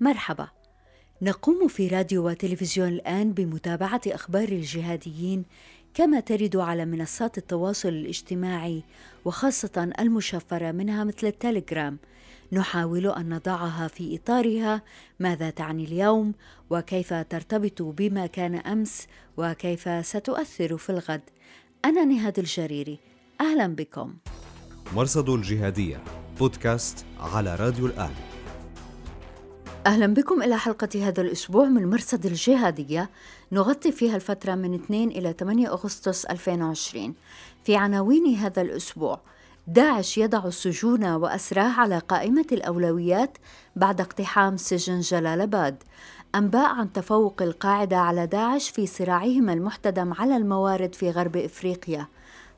مرحبا. نقوم في راديو وتلفزيون الآن بمتابعة أخبار الجهاديين كما ترد على منصات التواصل الاجتماعي وخاصة المشفرة منها مثل التليجرام. نحاول أن نضعها في إطارها. ماذا تعني اليوم؟ وكيف ترتبط بما كان أمس؟ وكيف ستؤثر في الغد؟ أنا نهاد الجريري. أهلا بكم. مرصد الجهادية بودكاست على راديو الآن. أهلا بكم إلى حلقة هذا الأسبوع من مرصد الجهادية. نغطي فيها الفترة من 2 إلى 8 أغسطس 2020 في عناوين هذا الأسبوع داعش يضع السجون وأسراه على قائمة الأولويات بعد اقتحام سجن جلال آباد. أنباء عن تفوق القاعدة على داعش في صراعهم المحتدم على الموارد في غرب إفريقيا.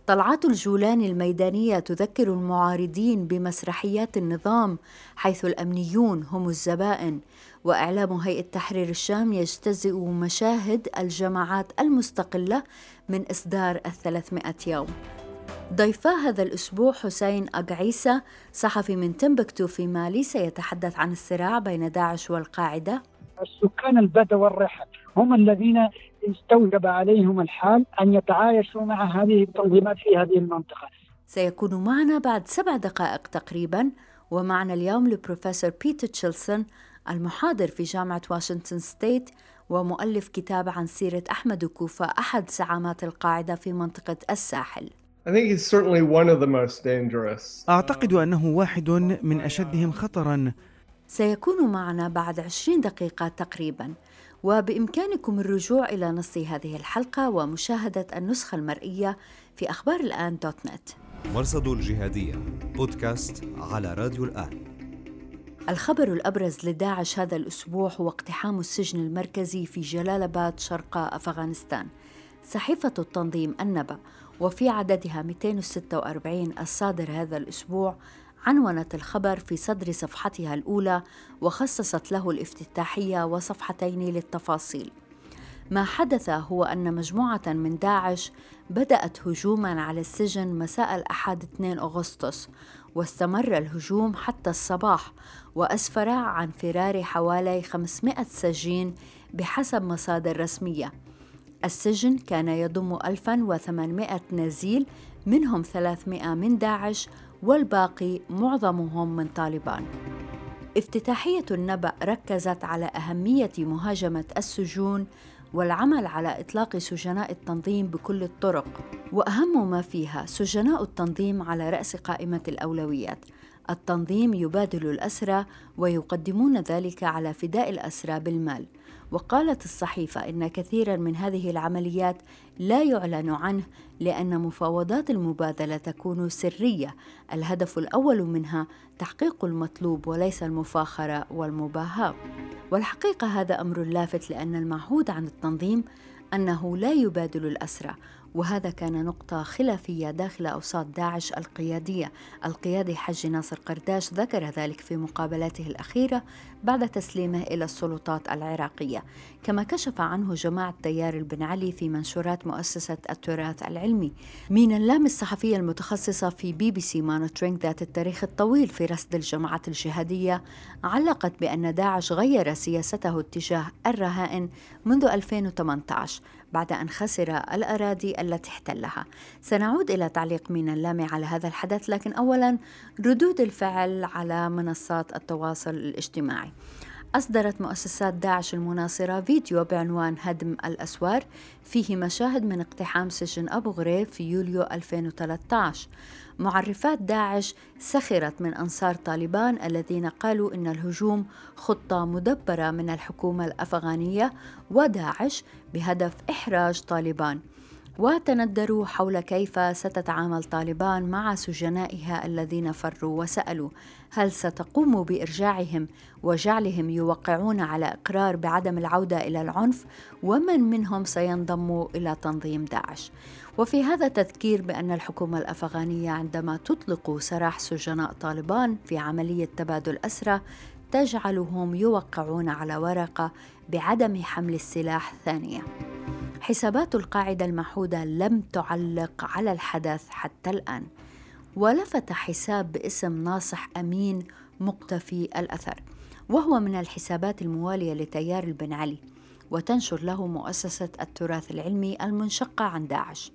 طلعات الجولان الميدانية تذكر المعارضين بمسرحيات النظام حيث الأمنيون هم الزبائن. وإعلام هيئة تحرير الشام يجتزئ مشاهد الجماعات المستقلة من إصدار الثلاثمائة يوم. ضيفا هذا الأسبوع حسين أقعيسة صحفي من تمبكتو في مالي سيتحدث عن الصراع بين داعش والقاعدة. السكان البدو والرحل هم الذين استوجب عليهم الحال أن يتعايشوا مع هذه التنظيمات في هذه المنطقة. سيكون معنا بعد سبع دقائق تقريبا ومعنا اليوم البروفيسور بيتر تشيلسون المحاضر في جامعة واشنطن State ومؤلف كتاب عن سيرة أمادو كوفا أحد زعامات القاعدة في منطقة الساحل. أعتقد أنه واحد من أشدهم خطرا. سيكون معنا بعد عشرين دقيقة تقريبا. وبإمكانكم الرجوع إلى نص هذه الحلقة ومشاهدة النسخة المرئية في أخبار الآن دوت نت. مرصد الجهادية بودكاست على راديو الآن. الخبر الأبرز لداعش هذا الأسبوع هو اقتحام السجن المركزي في جلال آباد شرق أفغانستان. صحيفة التنظيم النبأ وفي عددها 246 الصادر هذا الأسبوع عنونت الخبر في صدر صفحتها الأولى وخصصت له الافتتاحية وصفحتين للتفاصيل. ما حدث هو أن مجموعة من داعش بدأت هجوما على السجن مساء الأحد 2 أغسطس واستمر الهجوم حتى الصباح وأسفر عن فرار حوالي 500 سجين بحسب مصادر رسمية السجن كان يضم 1800 نزيل منهم 300 من داعش والباقي معظمهم من طالبان. افتتاحية النبأ ركزت على أهمية مهاجمة السجون والعمل على إطلاق سجناء التنظيم بكل الطرق وأهم ما فيها سجناء التنظيم على رأس قائمة الأولويات. التنظيم يبادل الأسرى ويقدمون ذلك على فداء الأسرى بالمال. وقالت الصحيفة إن كثيرا من هذه العمليات لا يعلن عنه لأن مفاوضات المبادلة تكون سرية، الهدف الأول منها تحقيق المطلوب وليس المفاخرة والمباهاة. والحقيقة هذا أمر لافت لأن المعهود عن التنظيم أنه لا يبادل الأسرى. وهذا كان نقطة خلافية داخل أوساط داعش القيادية. القيادي حج ناصر قرداش ذكر ذلك في مقابلاته الأخيرة بعد تسليمه إلى السلطات العراقية. كما كشف عنه جماعة تيار البنعلي في منشورات مؤسسة التراث العلمي. مينا اللامي الصحفية المتخصصة في BBC Monitoring ذات التاريخ الطويل في رصد الجماعات الجهادية علقت بأن داعش غير سياسته اتجاه الرهائن منذ 2018 بعد أن خسر الأراضي التي احتلها. سنعود إلى تعليق مينا اللامي على هذا الحدث لكن أولا ردود الفعل على منصات التواصل الاجتماعي. أصدرت مؤسسات داعش المناصرة فيديو بعنوان هدم الأسوار فيه مشاهد من اقتحام سجن أبو غريب في يوليو 2013 معرفات داعش سخرت من أنصار طالبان الذين قالوا إن الهجوم خطة مدبرة من الحكومة الأفغانية وداعش بهدف إحراج طالبان. وتندروا حول كيف ستتعامل طالبان مع سجنائها الذين فروا وسألوا هل ستقوم بإرجاعهم وجعلهم يوقعون على إقرار بعدم العودة إلى العنف ومن منهم سينضم إلى تنظيم داعش. وفي هذا تذكير بأن الحكومة الأفغانية عندما تطلق سراح سجناء طالبان في عملية تبادل أسرى تجعلهم يوقعون على ورقة بعدم حمل السلاح ثانية. حسابات القاعدة المعهودة لم تعلق على الحدث حتى الآن. ولفت حساب باسم ناصح أمين مقتفي الأثر وهو من الحسابات الموالية لتيار البن علي. وتنشر له مؤسسة التراث العلمي المنشقة عن داعش.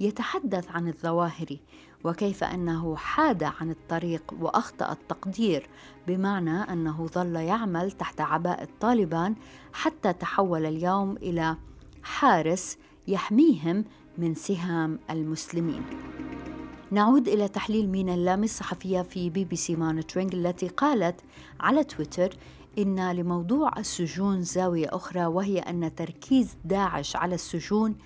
يتحدث عن الظواهري وكيف أنه حاد عن الطريق وأخطأ التقدير بمعنى أنه ظل يعمل تحت عباءه طالبان حتى تحول اليوم إلى حارس يحميهم من سهام المسلمين. نعود إلى تحليل مينا اللامي الصحفية في BBC Monitoring التي قالت على تويتر إن لموضوع السجون زاوية أخرى وهي أن تركيز داعش على السجون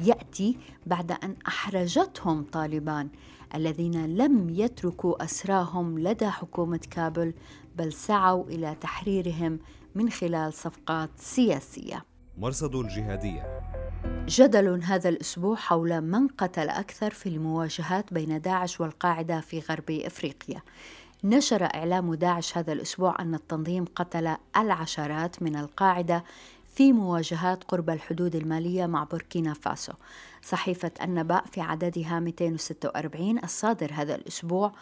يأتي بعد أن أحرجتهم طالبان الذين لم يتركوا أسراهم لدى حكومة كابل بل سعوا إلى تحريرهم من خلال صفقات سياسية. مرصد الجهادية جدل هذا الأسبوع حول من قتل أكثر في المواجهات بين داعش والقاعدة في غرب إفريقيا. نشر إعلام داعش هذا الأسبوع أن التنظيم قتل العشرات من القاعدة في مواجهات قرب الحدود المالية مع بوركينا فاسو. صحيفة النبأ في عددها 246 الصادر هذا الأسبوع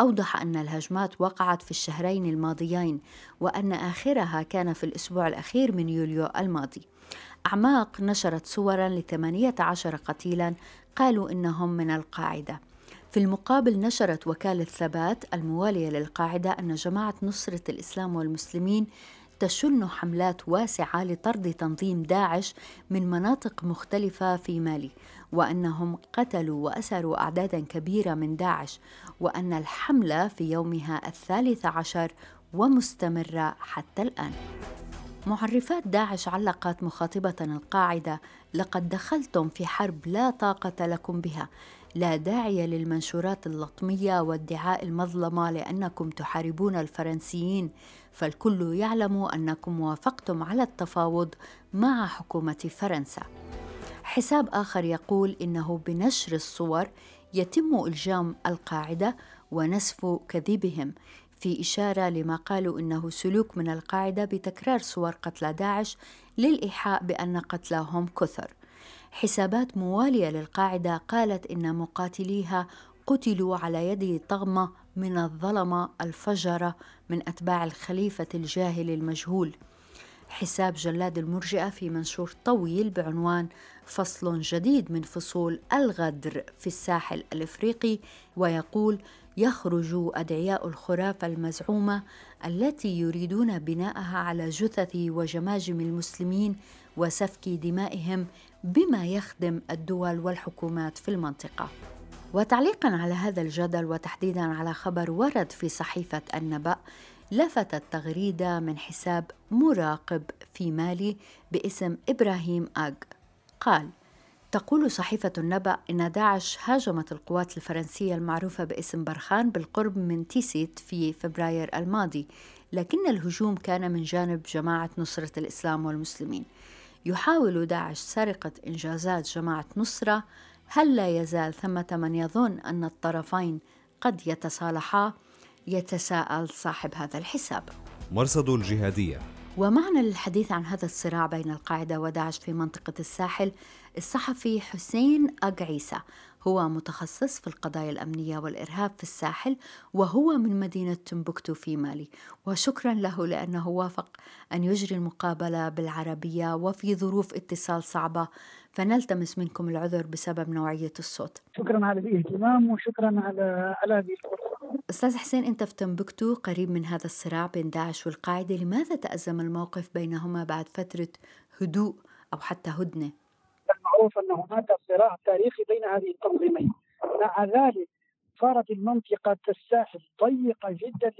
أوضح أن الهجمات وقعت في الشهرين الماضيين وأن آخرها كان في الأسبوع الأخير من يوليو الماضي. أعماق نشرت صورا لثمانية عشر قتيلا قالوا إنهم من القاعدة. في المقابل نشرت وكالة ثبات الموالية للقاعدة أن جماعة نصرة الإسلام والمسلمين تشن حملات واسعة لطرد تنظيم داعش من مناطق مختلفة في مالي وأنهم قتلوا وأسروا أعدادا كبيرة من داعش وأن الحملة في يومها الثالث عشر ومستمرة حتى الآن. معرفات داعش علقت مخاطبة القاعدة لقد دخلتم في حرب لا طاقة لكم بها لا داعي للمنشورات اللطمية وادعاء المظلمة لأنكم تحاربون الفرنسيين فالكل يعلم أنكم وافقتم على التفاوض مع حكومة فرنسا. حساب آخر يقول إنه بنشر الصور يتم إلجام القاعدة ونسف كذبهم في إشارة لما قالوا إنه سلوك من القاعدة بتكرار صور قتلى داعش للإيحاء بأن قتلاهم كثر. حسابات موالية للقاعدة قالت إن مقاتليها قتلوا على يد طغمة من الظلمة الفجرة من أتباع الخليفة الجاهل المجهول. حساب جلاد المرجئة في منشور طويل بعنوان فصل جديد من فصول الغدر في الساحل الإفريقي ويقول يخرج أدعياء الخرافة المزعومة التي يريدون بناءها على جثث وجماجم المسلمين وسفك دمائهم بما يخدم الدول والحكومات في المنطقة. وتعليقا على هذا الجدل وتحديدا على خبر ورد في صحيفة النبأ لفتت تغريدة من حساب مراقب في مالي باسم إبراهيم اج قال تقول صحيفة النبأ إن داعش هاجمت القوات الفرنسية المعروفة باسم برخان بالقرب من تيسيت في فبراير الماضي لكن الهجوم كان من جانب جماعة نصرة الإسلام والمسلمين. يحاول داعش سرقة إنجازات جماعة نصرة. هل لا يزال ثمة من يظن أن الطرفين قد يتصالحا يتساءل صاحب هذا الحساب. مرصد الجهادية. ومعنا للحديث عن هذا الصراع بين القاعدة وداعش في منطقة الساحل الصحفي حسين أقعيسة. هو متخصص في القضايا الأمنية والإرهاب في الساحل وهو من مدينة تمبكتو في مالي. وشكرا له لأنه وافق أن يجري المقابلة بالعربية وفي ظروف اتصال صعبة. فنلتمس منكم العذر بسبب نوعية الصوت. شكرا على الاهتمام وشكرا على على هذه الفرصة أستاذ حسين أنت في تمبكتو قريب من هذا الصراع بين داعش والقاعدة. لماذا تأزم الموقف بينهما بعد فترة هدوء أو حتى هدنة؟ المعروف أن هناك صراع تاريخي بين هذه التنظيمين. مع ذلك صارت المنطقة الساحل ضيقة جدا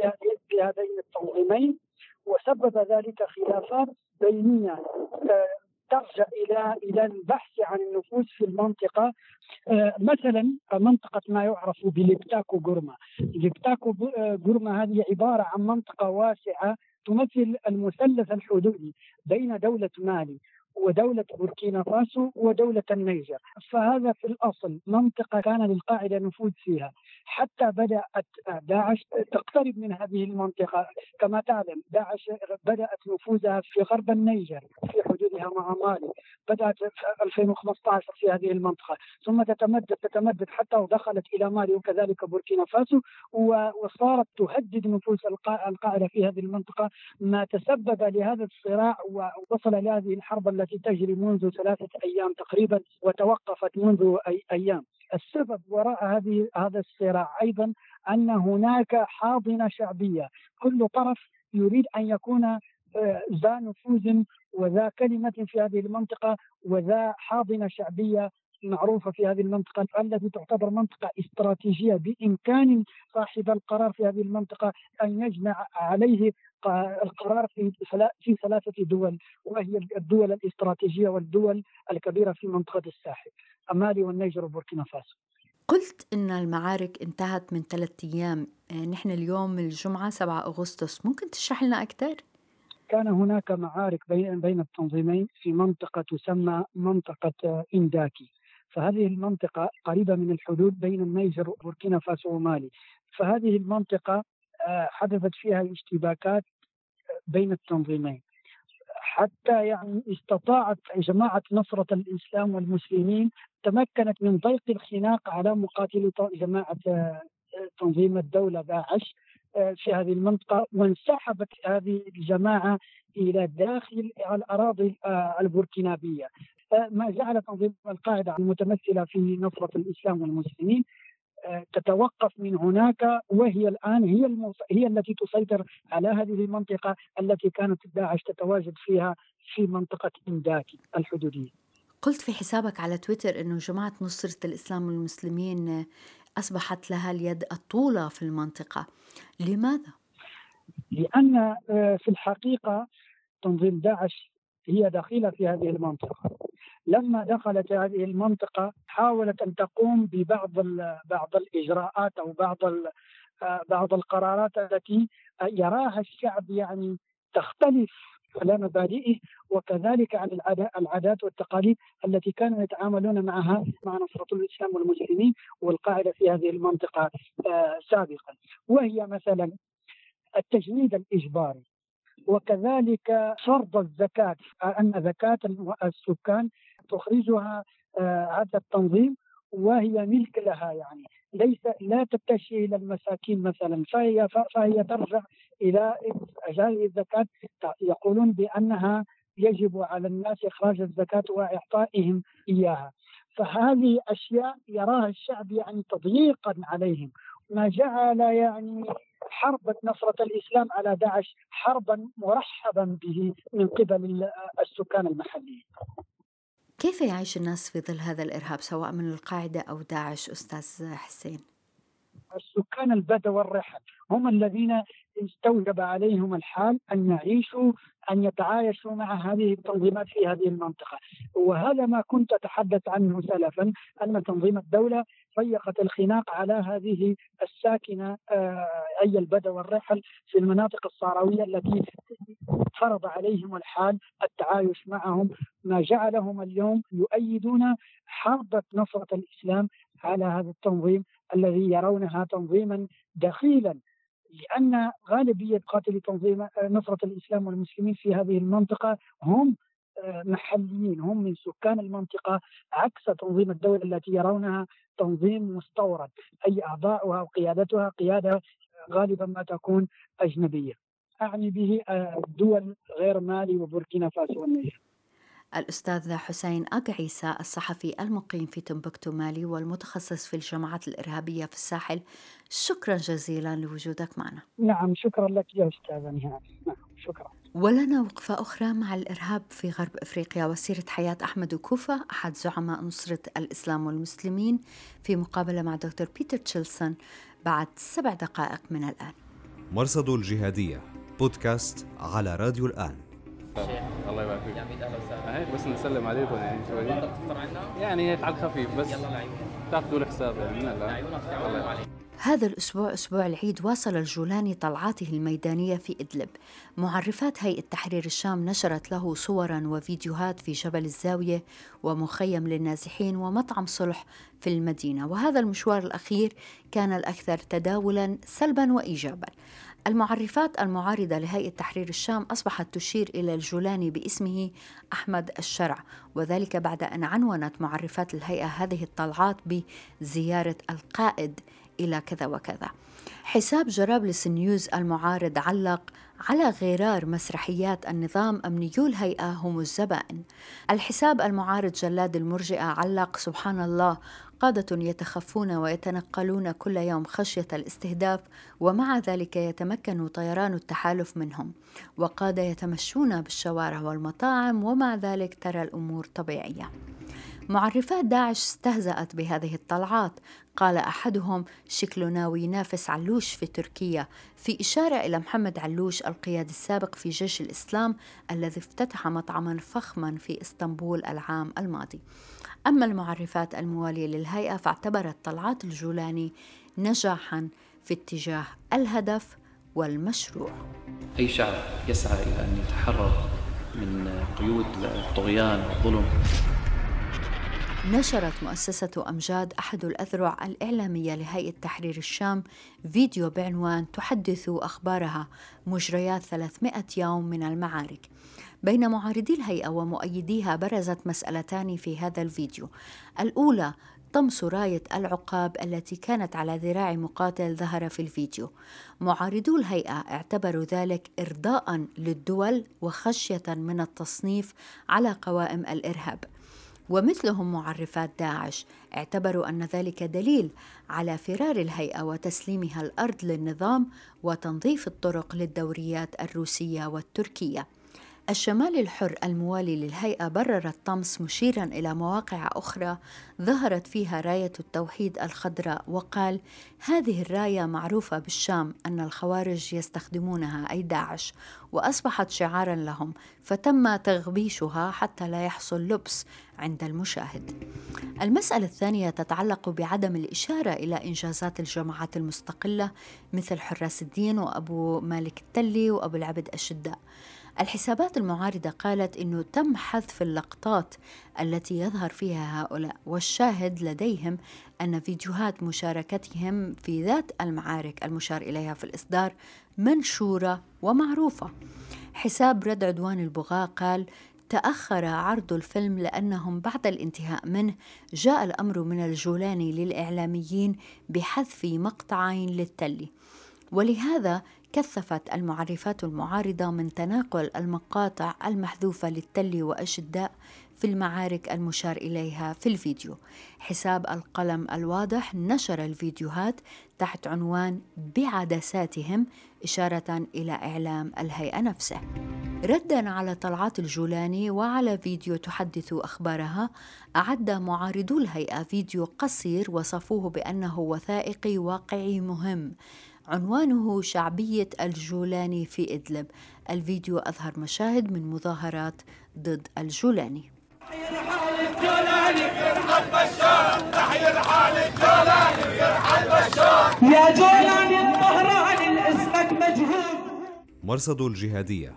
لهذين التنظيمين وسبب ذلك خلافات بينية ترجع إلى إلى البحث عن النفوذ في المنطقة. آه، مثلا منطقة ما يعرف بليبتاكو جورما ليبتاكو جورما هذه عبارة عن منطقة واسعة تمثل المثلث الحدودي بين دولة مالي. ودولة بوركينا فاسو ودولة النيجر فهذا في الأصل منطقة كان للقاعدة نفوذ فيها. حتى بدأت داعش تقترب من هذه المنطقة. كما تعلم داعش بدأت نفوذها في غرب النيجر في حدودها مع مالي. بدأت في 2015 في هذه المنطقة. ثم تتمدد تتمدد حتى ودخلت إلى مالي وكذلك بوركينا فاسو وصارت تهدد نفوس القاعدة في هذه المنطقة. ما تسبب لهذا الصراع ووصل لهذه الحرب التي تجري منذ ثلاثة أيام تقريبا وتوقفت منذ أي أيام. السبب وراء هذه هذا الصراع. أيضا أن هناك حاضنة شعبية. كل طرف يريد أن يكون آه، ذا نفوذ وذا كلمة في هذه المنطقة وذا حاضنة شعبية معروفة في هذه المنطقة التي تعتبر منطقة استراتيجية بإمكان صاحب القرار في هذه المنطقة أن يجمع عليه القرار في في ثلاثة دول وهي الدول الاستراتيجية والدول الكبيرة في منطقة الساحل مالي والنيجر وبوركينا فاسو. قلت إن المعارك انتهت من ثلاثة أيام آه، نحن اليوم الجمعة 7 أغسطس ممكن تشرح لنا أكثر؟ كان هناك معارك بين بين التنظيمين في منطقة تسمى منطقة إنداكي فهذه المنطقة قريبة من الحدود بين النيجر وبوركينا فاسو ومالي. فهذه المنطقة آه، حدثت فيها اشتباكات بين التنظيمين. حتى يعني استطاعت جماعة نصرة الإسلام والمسلمين تمكنت من ضيق الخناق على مقاتلي جماعة آه، تنظيم الدولة داعش آه، في هذه المنطقة وانسحبت هذه الجماعة إلى داخل الأراضي البوركينابية. ما جعل تنظيم القاعدة المتمثلة في نصرة الإسلام والمسلمين آه، تتوقف من هناك وهي الآن هي الموص... هي التي تسيطر على هذه المنطقة التي كانت داعش تتواجد فيها في منطقة انداكي الحدودية. قلت في حسابك على تويتر إنه جماعة نصرة الإسلام والمسلمين أصبحت لها اليد الطولى في المنطقة. لماذا؟ لأن آه، في الحقيقة تنظيم داعش هي دخيله في هذه المنطقة. لما دخلت هذه المنطقة حاولت أن تقوم ببعض بعض الإجراءات أو بعض بعض القرارات التي يراها الشعب يعني تختلف على مبادئه وكذلك عن العادات والتقاليد التي كانوا يتعاملون معها مع نصرة الإسلام والمسلمين والقاعدة في هذه المنطقة آه، سابقا. وهي مثلا التجنيد الإجباري. وكذلك فرض الزكاة أن زكاة السكان تخرجها آه، هذا التنظيم وهي ملك لها يعني. ليس لا تتجه إلى المساكين مثلا فهي فهي ترجع إلى اجال الزكاة. يقولون بأنها يجب على الناس إخراج الزكاة وإعطائهم إياها. فهذه أشياء يراها الشعب يعني تضييقا عليهم. ما جعل يعني حرب نصرة الإسلام على داعش حربا مرحبا به من قبل السكان المحليين كيف يعيش الناس في ظل هذا الإرهاب سواء من القاعدة أو داعش أستاذ حسين؟ السكان البدو والرحل هم الذين استوجب عليهم الحال أن يعيشوا أن يتعايشوا مع هذه التنظيمات في هذه المنطقة. وهذا ما كنت أتحدث عنه سلفا أن تنظيم الدولة ضيقت الخناق على هذه الساكنة آه، أي البدو والرحل في المناطق الصحراوية التي فرض عليهم الحال التعايش معهم. ما جعلهم اليوم يؤيدون حرب نصرة الإسلام على هذا التنظيم الذي يرونها تنظيما دخيلا. لأن غالبية قاتلي تنظيم آه، نصرة الإسلام والمسلمين في هذه المنطقة هم آه، محليين هم من سكان المنطقة عكس تنظيم الدولة التي يرونها تنظيم مستورد أي أعضاؤها وقيادتها قيادة غالبا ما تكون أجنبية. أعني به الدول آه، غير مالي وبوركينا فاسو والنيجر الأستاذ حسين أق عيسى الصحفي المقيم في تمبكتو مالي والمتخصص في الجماعات الإرهابية في الساحل. شكرا جزيلا لوجودك معنا. نعم شكرا لك يا أستاذة نهاد نعم شكرا. ولنا وقفة أخرى مع الإرهاب في غرب أفريقيا. وسيرة حياة أحمد كوفا أحد زعماء نصرة الإسلام والمسلمين في مقابلة مع دكتور بيتر تشيلسون بعد سبع دقائق من الآن. مرصد الجهادية بودكاست على راديو الآن. الله يبارك فيك. يا بس نسلم عليكم يعني شوي. يعني هيك على الخفيف بس. يلا لعيونك تأخذوا الحساب يعني من الله هذا الأسبوع أسبوع العيد واصل الجولاني طلعاته الميدانية في إدلب. معرفات هيئة تحرير الشام نشرت له صورا وفيديوهات في جبل الزاوية ومخيم للنازحين ومطعم صلح في المدينة. وهذا المشوار الأخير كان الأكثر تداولا سلبا وإيجابا. المعرفات المعارضة لهيئة تحرير الشام أصبحت تشير إلى الجولاني باسمه أحمد الشرع وذلك بعد أن عنونت معرفات الهيئة هذه الطلعات بزيارة القائد إلى كذا وكذا. حساب جرابلس News المعارض علق على غرار مسرحيات النظام أمنيو الهيئة هم الزبائن. الحساب المعارض جلاد المرجئة علق سبحان الله قادة يتخفون ويتنقلون كل يوم خشية الاستهداف ومع ذلك يتمكن طيران التحالف منهم. وقادة يتمشون بالشوارع والمطاعم ومع ذلك ترى الأمور طبيعية. معرفات داعش استهزأت بهذه الطلعات. قال أحدهم شكلناوي ينافس علوش في تركيا. في إشارة إلى محمد علوش القيادي السابق في جيش الإسلام الذي افتتح مطعما فخما في إسطنبول العام الماضي. أما المعرفات الموالية للهيئة فاعتبرت طلعات الجولاني نجاحا في اتجاه الهدف والمشروع. أي شعب يسعى إلى أن يتحرر من قيود الطغيان والظلم؟ نشرت مؤسسة أمجاد أحد الأذرع الإعلامية لهيئة تحرير الشام فيديو بعنوان تحدث أخبارها مجريات 300 يوم من المعارك. بين معارضي الهيئة ومؤيديها برزت مسألتان في هذا الفيديو الأولى طمس راية العقاب التي كانت على ذراع مقاتل ظهر في الفيديو. معارضو الهيئة اعتبروا ذلك إرضاء للدول وخشية من التصنيف على قوائم الإرهاب. ومثلهم معرفات داعش اعتبروا أن ذلك دليل على فرار الهيئة وتسليمها الأرض للنظام وتنظيف الطرق للدوريات الروسية والتركية الشمال الحر الموالي للهيئة برر الطمس مشيرا إلى مواقع أخرى ظهرت فيها راية التوحيد الخضراء وقال: هذه الراية معروفة بالشام أن الخوارج يستخدمونها أي داعش وأصبحت شعارا لهم فتم تغبيشها حتى لا يحصل لبس عند المشاهد. المسألة الثانية تتعلق بعدم الإشارة إلى إنجازات الجماعات المستقلة مثل حراس الدين وأبو مالك التلي وأبو العبد الشداء. الحسابات المعارضة قالت أنه تم حذف اللقطات التي يظهر فيها هؤلاء والشاهد لديهم أن فيديوهات مشاركتهم في ذات المعارك المشار إليها في الإصدار منشورة ومعروفة. حساب رد عدوان البغاة قال تأخر عرض الفيلم لأنهم بعد الانتهاء منه جاء الأمر من الجولاني للإعلاميين بحذف مقطعين للتلي. ولهذا كثفت المعرفات المعارضة من تناقل المقاطع المحذوفة للتل وأشداء في المعارك المشار إليها في الفيديو. حساب القلم الواضح نشر الفيديوهات تحت عنوان بعدساتهم إشارة إلى إعلام الهيئة نفسه. ردا على طلعات الجولاني وعلى فيديو تحدث أخبارها أعد معارضو الهيئة فيديو قصير وصفوه بأنه وثائقي واقعي مهم. عنوانه شعبية الجولاني في إدلب. الفيديو أظهر مشاهد من مظاهرات ضد الجولاني. يا جولاني الطهراني اسمك مجهول. مرصد الجهادية.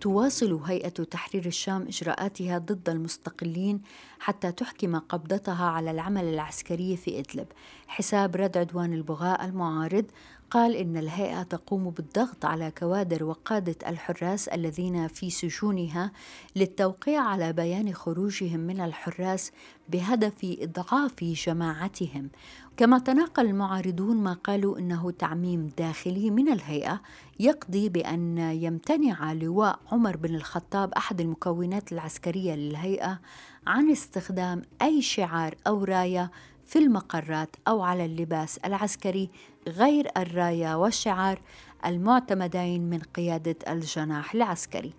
تواصل هيئة تحرير الشام إجراءاتها ضد المستقلين حتى تحكم قبضتها على العمل العسكري في إدلب. حساب رد عدوان البغاء المعارض قال إن الهيئة تقوم بالضغط على كوادر وقادة الحراس الذين في سجونها للتوقيع على بيان خروجهم من الحراس بهدف إضعاف جماعتهم. كما تناقل المعارضون ما قالوا إنه تعميم داخلي من الهيئة يقضي بأن يمتنع لواء عمر بن الخطاب أحد المكونات العسكرية للهيئة عن استخدام أي شعار أو راية في المقرات أو على اللباس العسكري غير الراية والشعار المعتمدين من قيادة الجناح العسكري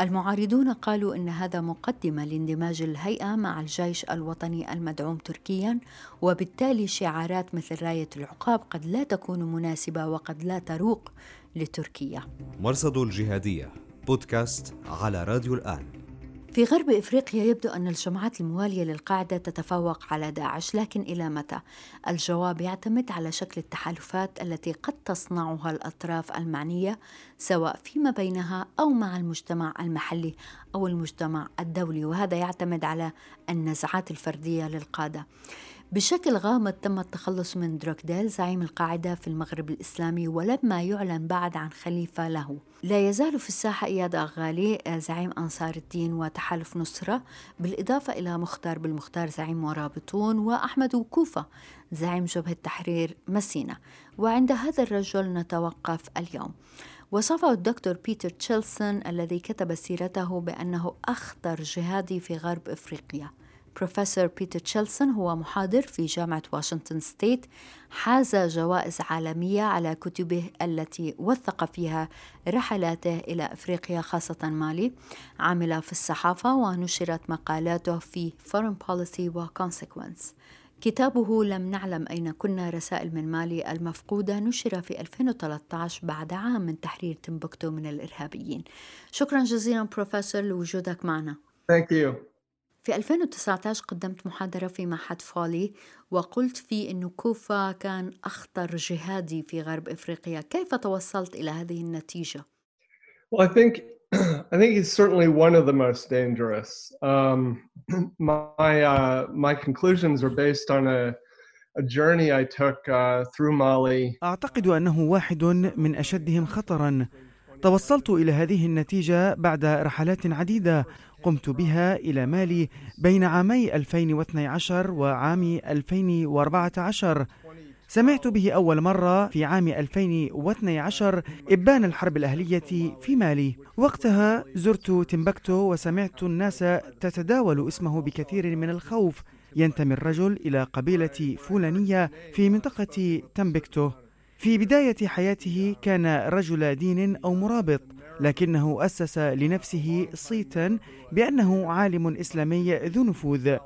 المعارضون قالوا إن هذا مقدمة لاندماج الهيئة مع الجيش الوطني المدعوم تركيا وبالتالي شعارات مثل راية العقاب قد لا تكون مناسبة وقد لا تروق لتركيا. مرصد الجهادية بودكاست على راديو الآن. في غرب إفريقيا يبدو أن الجماعات الموالية للقاعدة تتفوق على داعش، لكن إلى متى؟ الجواب يعتمد على شكل التحالفات التي قد تصنعها الأطراف المعنية سواء فيما بينها أو مع المجتمع المحلي أو المجتمع الدولي، وهذا يعتمد على النزعات الفردية للقادة. بشكل غامض تم التخلص من دروكديل زعيم القاعدة في المغرب الإسلامي ولما يعلن بعد عن خليفة له. لا يزال في الساحة إياد أغالي زعيم أنصار الدين وتحالف نصرة بالإضافة إلى مختار بالمختار زعيم مرابطون وأحمد وكوفة زعيم جبهة تحرير مسينة وعند هذا الرجل نتوقف اليوم. وصفه الدكتور بيتر تشيلسون الذي كتب سيرته بأنه أخطر جهادي في غرب إفريقيا. بروفيسور بيتر تشيلسون هو محاضر في جامعة واشنطن State حاز جوائز عالمية على كتبه التي وثق فيها رحلاته إلى أفريقيا خاصة مالي. عمل في الصحافة ونشرت مقالاته في Foreign Policy و Consequence. كتابه لم نعلم أين كنا رسائل من مالي المفقودة نشر في 2013 بعد عام من تحرير تمبكتو من الإرهابيين. شكرا جزيلا بروفيسور لوجودك معنا. Thank you. في 2019 قدمت محاضرة في معهد فولي وقلت فيه أن كوفا كان أخطر جهادي في غرب إفريقيا كيف توصلت إلى هذه النتيجة؟ Well, I think I think he's certainly one of the most dangerous. Um, my uh, my conclusions are based on a a journey I took uh, through Mali. أعتقد أنه واحد من أشدهم خطرا توصلت إلى هذه النتيجة بعد رحلات عديدة قمت بها إلى مالي بين عامي 2012 وعام 2014 سمعت به أول مرة في عام 2012 إبان الحرب الأهلية في مالي. وقتها زرت تمبكتو وسمعت الناس تتداول اسمه بكثير من الخوف. ينتمي الرجل إلى قبيلة فلانية في منطقة تمبكتو في بداية حياته كان رجل دين أو مرابط لكنه أسس لنفسه صيتا بأنه عالم إسلامي ذو نفوذ.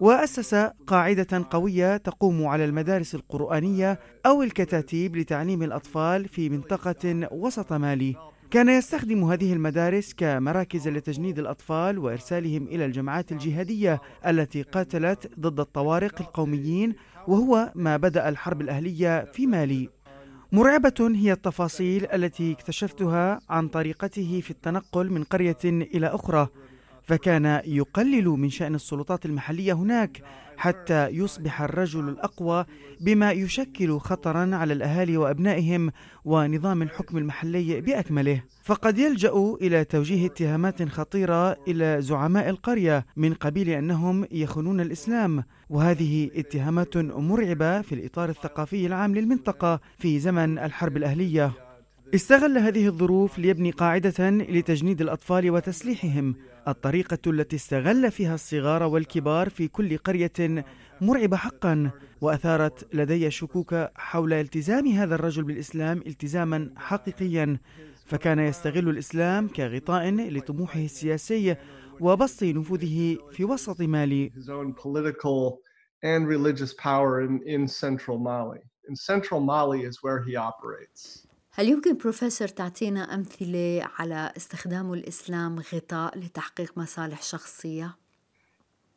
وأسس قاعدة قوية تقوم على المدارس القرآنية أو الكتاتيب لتعليم الأطفال في منطقة وسط مالي. كان يستخدم هذه المدارس كمراكز لتجنيد الأطفال وإرسالهم إلى الجماعات الجهادية التي قاتلت ضد الطوارق القوميين وهو ما بدأ الحرب الأهلية في مالي. مرعبة هي التفاصيل التي اكتشفتها عن طريقته في التنقل من قرية إلى أخرى. فكان يقلل من شأن السلطات المحلية هناك حتى يصبح الرجل الأقوى بما يشكل خطرا على الأهالي وأبنائهم ونظام الحكم المحلي بأكمله. فقد يلجأ إلى توجيه اتهامات خطيرة إلى زعماء القرية من قبيل أنهم يخونون الإسلام وهذه اتهامات مرعبة في الإطار الثقافي العام للمنطقة في زمن الحرب الأهلية. استغل هذه الظروف ليبني قاعدة لتجنيد الأطفال وتسليحهم الطريقة التي استغل فيها الصغار والكبار في كل قرية مرعبة حقا وأثارت لدي شكوك حول التزام هذا الرجل بالإسلام التزاما حقيقيا فكان يستغل الإسلام كغطاء لطموحه السياسي وبسط نفوذه في وسط مالي and religious power in, in central Mali. In central Mali is where he operates. هل يمكن بروفيسور تعطينا أمثلة على استخدام الإسلام غطاء لتحقيق مصالح شخصية؟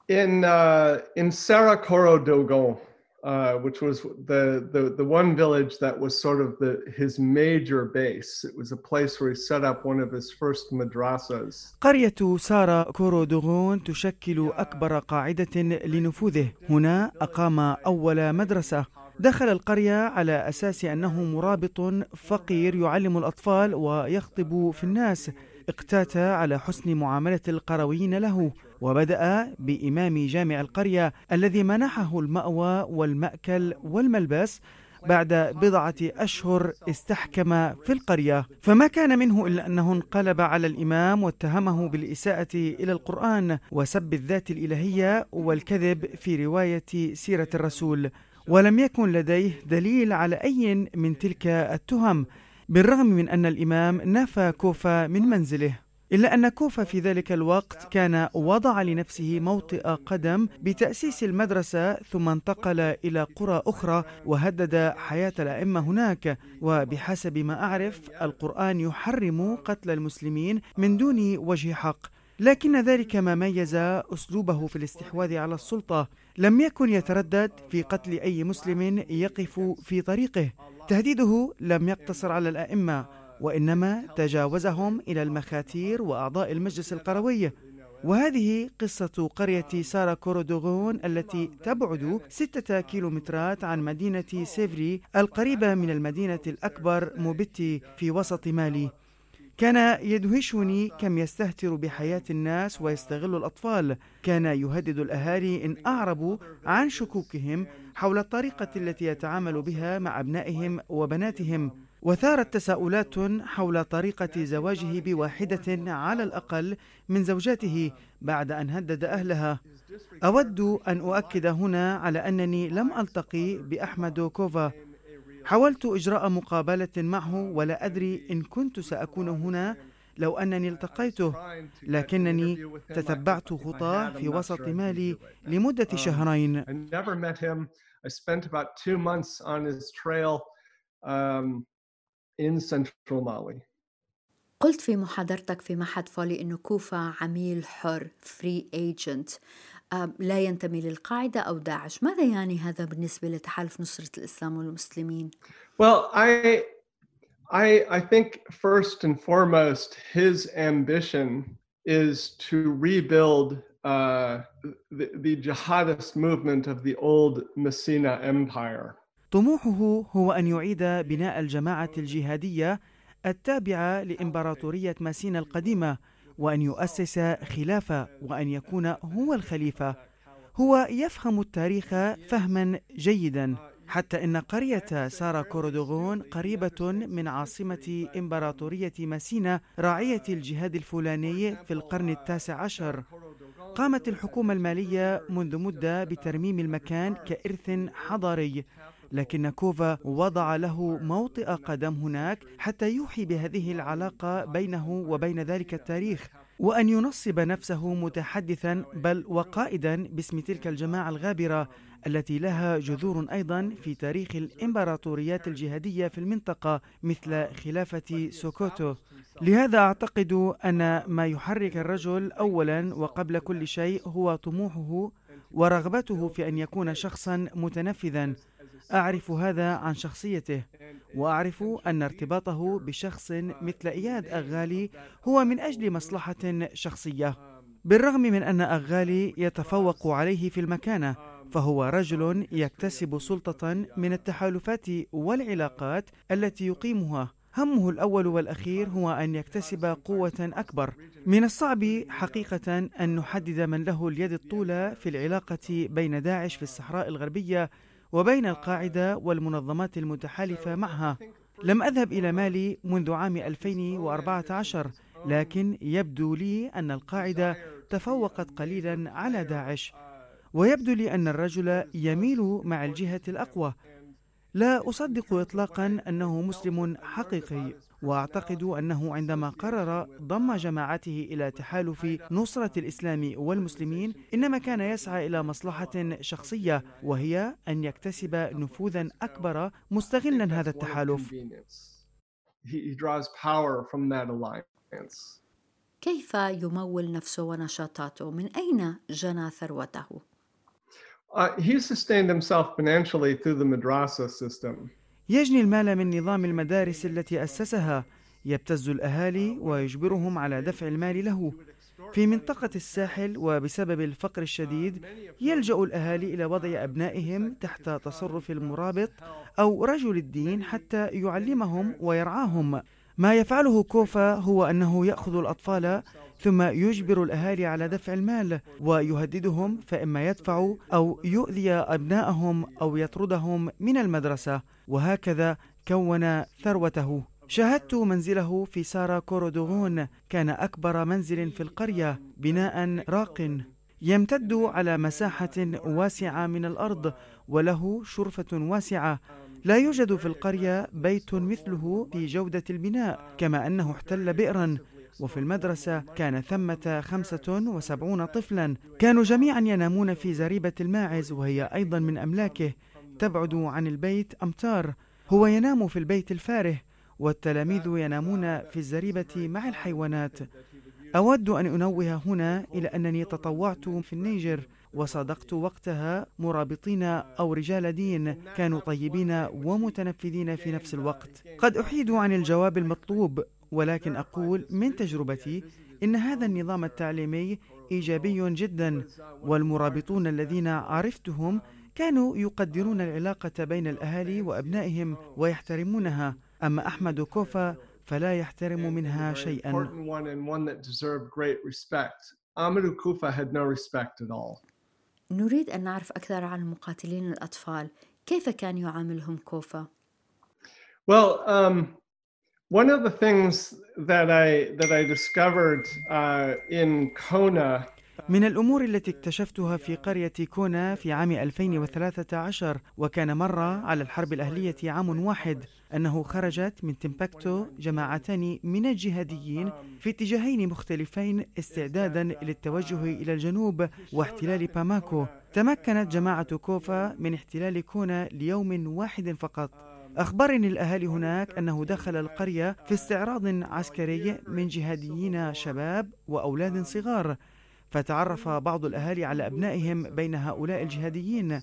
In uh, in Sarakoro Dogon, uh, which was the, the the one village that was sort of the his major base. It was a place where he set up one of his first madrasas. قرية سارا كورودوغون تشكل أكبر قاعدة لنفوذه هنا أقام أول مدرسة دخل القرية على أساس أنه مرابط فقير يعلم الأطفال ويخطب في الناس اقتات على حسن معاملة القرويين له وبدأ بإمام جامع القرية الذي منحه المأوى والمأكل والملبس بعد بضعة أشهر استحكم في القرية. فما كان منه إلا أنه انقلب على الإمام واتهمه بالإساءة إلى القرآن وسب الذات الإلهية والكذب في رواية سيرة الرسول. ولم يكن لديه دليل على أي من تلك التهم بالرغم من أن الإمام نفى كوفا من منزله. إلا أن كوفا في ذلك الوقت كان وضع لنفسه موطئ قدم بتأسيس المدرسة ثم انتقل إلى قرى أخرى وهدد حياة الأئمة هناك. وبحسب ما أعرف القرآن يحرم قتل المسلمين من دون وجه حق. لكن ذلك ما ميز أسلوبه في الاستحواذ على السلطة. لم يكن يتردد في قتل أي مسلم يقف في طريقه. تهديده لم يقتصر على الأئمة وإنما تجاوزهم إلى المخاتير وأعضاء المجلس القروي. وهذه قصة قرية سارا كورودوغون التي تبعد ستة كيلومترات عن مدينة سيفري القريبة من المدينة الأكبر موبيتي في وسط مالي. كان يدهشني كم يستهتر بحياة الناس ويستغل الأطفال. كان يهدد الأهالي إن أعربوا عن شكوكهم حول الطريقة التي يتعامل بها مع أبنائهم وبناتهم. وثارت تساؤلات حول طريقة زواجه بواحدة على الأقل من زوجاته بعد أن هدد أهلها. أود أن أؤكد هنا على أنني لم ألتقي بأحمد كوفا. حاولت إجراء مقابلة معه ولا أدري إن كنت سأكون هنا لو أنني التقيته لكنني تتبعت خطاه في وسط مالي لمدة um, شهرين. قلت في محاضرتك في معهد فولي أنه كوفا عميل حر free agent لا ينتمي للقاعدة أو داعش ماذا يعني هذا بالنسبة لتحالف نصرة الإسلام والمسلمين؟ Well, I, I, I think first and foremost his ambition is to rebuild uh, the, the jihadist movement of the old Messina Empire. طموحه هو أن يعيد بناء الجماعة الجهادية التابعة لإمبراطورية ماسينا القديمة وأن يؤسس خلافة وأن يكون هو الخليفة. هو يفهم التاريخ فهما جيدا حتى إن قرية سارا كورودوغون قريبة من عاصمة إمبراطورية ماسينا راعية الجهاد الفلاني في القرن التاسع عشر. قامت الحكومة المالية منذ مدة بترميم المكان كإرث حضاري. لكن كوفا وضع له موطئ قدم هناك حتى يوحي بهذه العلاقة بينه وبين ذلك التاريخ وأن ينصب نفسه متحدثا بل وقائدا باسم تلك الجماعة الغابرة التي لها جذور أيضا في تاريخ الإمبراطوريات الجهادية في المنطقة مثل خلافة سوكوتو. لهذا أعتقد أن ما يحرك الرجل أولا وقبل كل شيء هو طموحه ورغبته في أن يكون شخصا متنفذا أعرف هذا عن شخصيته وأعرف أن ارتباطه بشخص مثل إياد أغالي هو من أجل مصلحة شخصية. بالرغم من أن أغالي يتفوق عليه في المكانة فهو رجل يكتسب سلطة من التحالفات والعلاقات التي يقيمها. همه الأول والأخير هو أن يكتسب قوة أكبر. من الصعب حقيقة أن نحدد من له اليد الطولى في العلاقة بين داعش في الصحراء الغربية وبين القاعدة والمنظمات المتحالفة معها. لم أذهب إلى مالي منذ عام 2014 لكن يبدو لي أن القاعدة تفوقت قليلا على داعش. ويبدو لي أن الرجل يميل مع الجهة الأقوى. لا أصدق إطلاقا أنه مسلم حقيقي. واعتقد أنه عندما قرر ضم جماعته إلى تحالف نصرة الإسلام والمسلمين إنما كان يسعى إلى مصلحة شخصية وهي أن يكتسب نفوذا أكبر مستغلا هذا التحالف. كيف يمول نفسه ونشاطاته؟ من أين جنى ثروته؟ Uh, he sustained himself financially through the madrasa system. يجني المال من نظام المدارس التي أسسها. يبتز الأهالي ويجبرهم على دفع المال له. في منطقة الساحل وبسبب الفقر الشديد يلجأ الأهالي إلى وضع أبنائهم تحت تصرف المرابط أو رجل الدين حتى يعلمهم ويرعاهم. ما يفعله كوفا هو أنه يأخذ الأطفال ثم يجبر الأهالي على دفع المال ويهددهم فإما يدفعوا أو يؤذي أبنائهم أو يطردهم من المدرسة. وهكذا كون ثروته. شاهدت منزله في سارا كورودوغون كان أكبر منزل في القرية بناء راق يمتد على مساحة واسعة من الأرض وله شرفة واسعة. لا يوجد في القرية بيت مثله في جودة البناء كما أنه احتل بئرا. وفي المدرسة كان ثمة خمسة وسبعون طفلا. كانوا جميعا ينامون في زريبة الماعز وهي أيضا من أملاكه. تبعد عن البيت أمتار. هو ينام في البيت الفاره والتلاميذ ينامون في الزريبة مع الحيوانات. أود أن أنوه هنا إلى أنني تطوعت في النيجر وصادقت وقتها مرابطين أو رجال دين كانوا طيبين ومتنفذين في نفس الوقت. قد أحيد عن الجواب المطلوب ولكن أقول من تجربتي إن هذا النظام التعليمي إيجابي جدا والمرابطون الذين عرفتهم كانوا يقدرون العلاقة بين الأهالي وأبنائهم ويحترمونها أما أحمد كوفا فلا يحترم منها شيئا. نريد أن نعرف أكثر عن المقاتلين الأطفال. كيف كان يعاملهم كوفا؟ Well, um, one of the things that I that I discovered uh, in Kona من الأمور التي اكتشفتها في قرية كونا في عام 2013 وكان مر على الحرب الأهلية عام واحد أنه خرجت من تمبكتو جماعتان من الجهاديين في اتجاهين مختلفين استعدادا للتوجه إلى الجنوب واحتلال باماكو. تمكنت جماعة كوفا من احتلال كونا ليوم واحد فقط. أخبرني الأهالي هناك أنه دخل القرية في استعراض عسكري من جهاديين شباب وأولاد صغار. فتعرف بعض الأهالي على أبنائهم بين هؤلاء الجهاديين.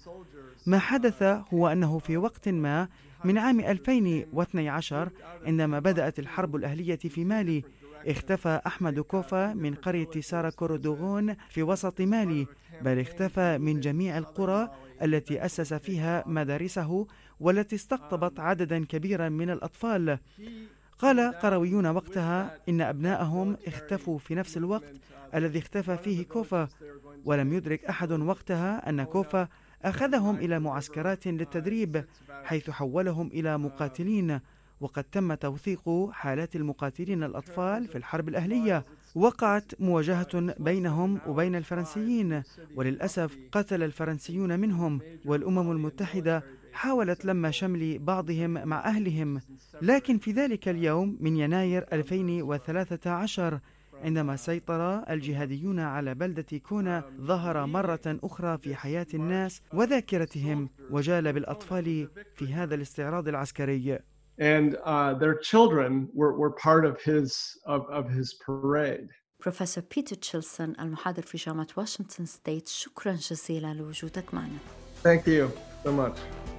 ما حدث هو أنه في وقت ما من عام 2012 عندما بدأت الحرب الأهلية في مالي اختفى أحمد كوفا من قرية سارا كوردوغون في وسط مالي بل اختفى من جميع القرى التي أسس فيها مدارسه والتي استقطبت عددا كبيرا من الأطفال. قال قرويون وقتها إن أبنائهم اختفوا في نفس الوقت الذي اختفى فيه كوفا ولم يدرك أحد وقتها أن كوفا أخذهم إلى معسكرات للتدريب حيث حولهم إلى مقاتلين وقد تم توثيق حالات المقاتلين الأطفال في الحرب الأهلية. وقعت مواجهة بينهم وبين الفرنسيين وللأسف قتل الفرنسيون منهم والأمم المتحدة حاولت لم شمل بعضهم مع أهلهم لكن في ذلك اليوم من يناير 2013 عندما سيطر الجهاديون على بلدة كونا ظهر مرة أخرى في حياة الناس وذاكرتهم وجال بالأطفال في هذا الاستعراض العسكري. And uh, their children were, were part of his, of, of his parade. بروفيسور بيتر تشيلسون المحاضر في جامعة واشنطن ستيت شكرا جزيلا لوجودك معنا. Thank you so much.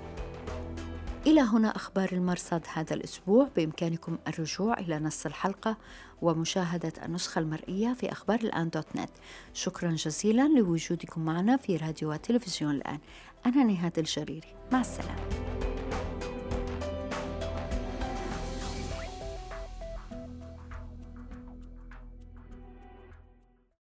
إلى هنا أخبار المرصد هذا الأسبوع. بإمكانكم الرجوع إلى نص الحلقة ومشاهدة النسخة المرئية في أخبار الآن dot net. شكرا جزيلا لوجودكم معنا في راديو وتلفزيون الآن. أنا نهاد الجريري. مع السلامة.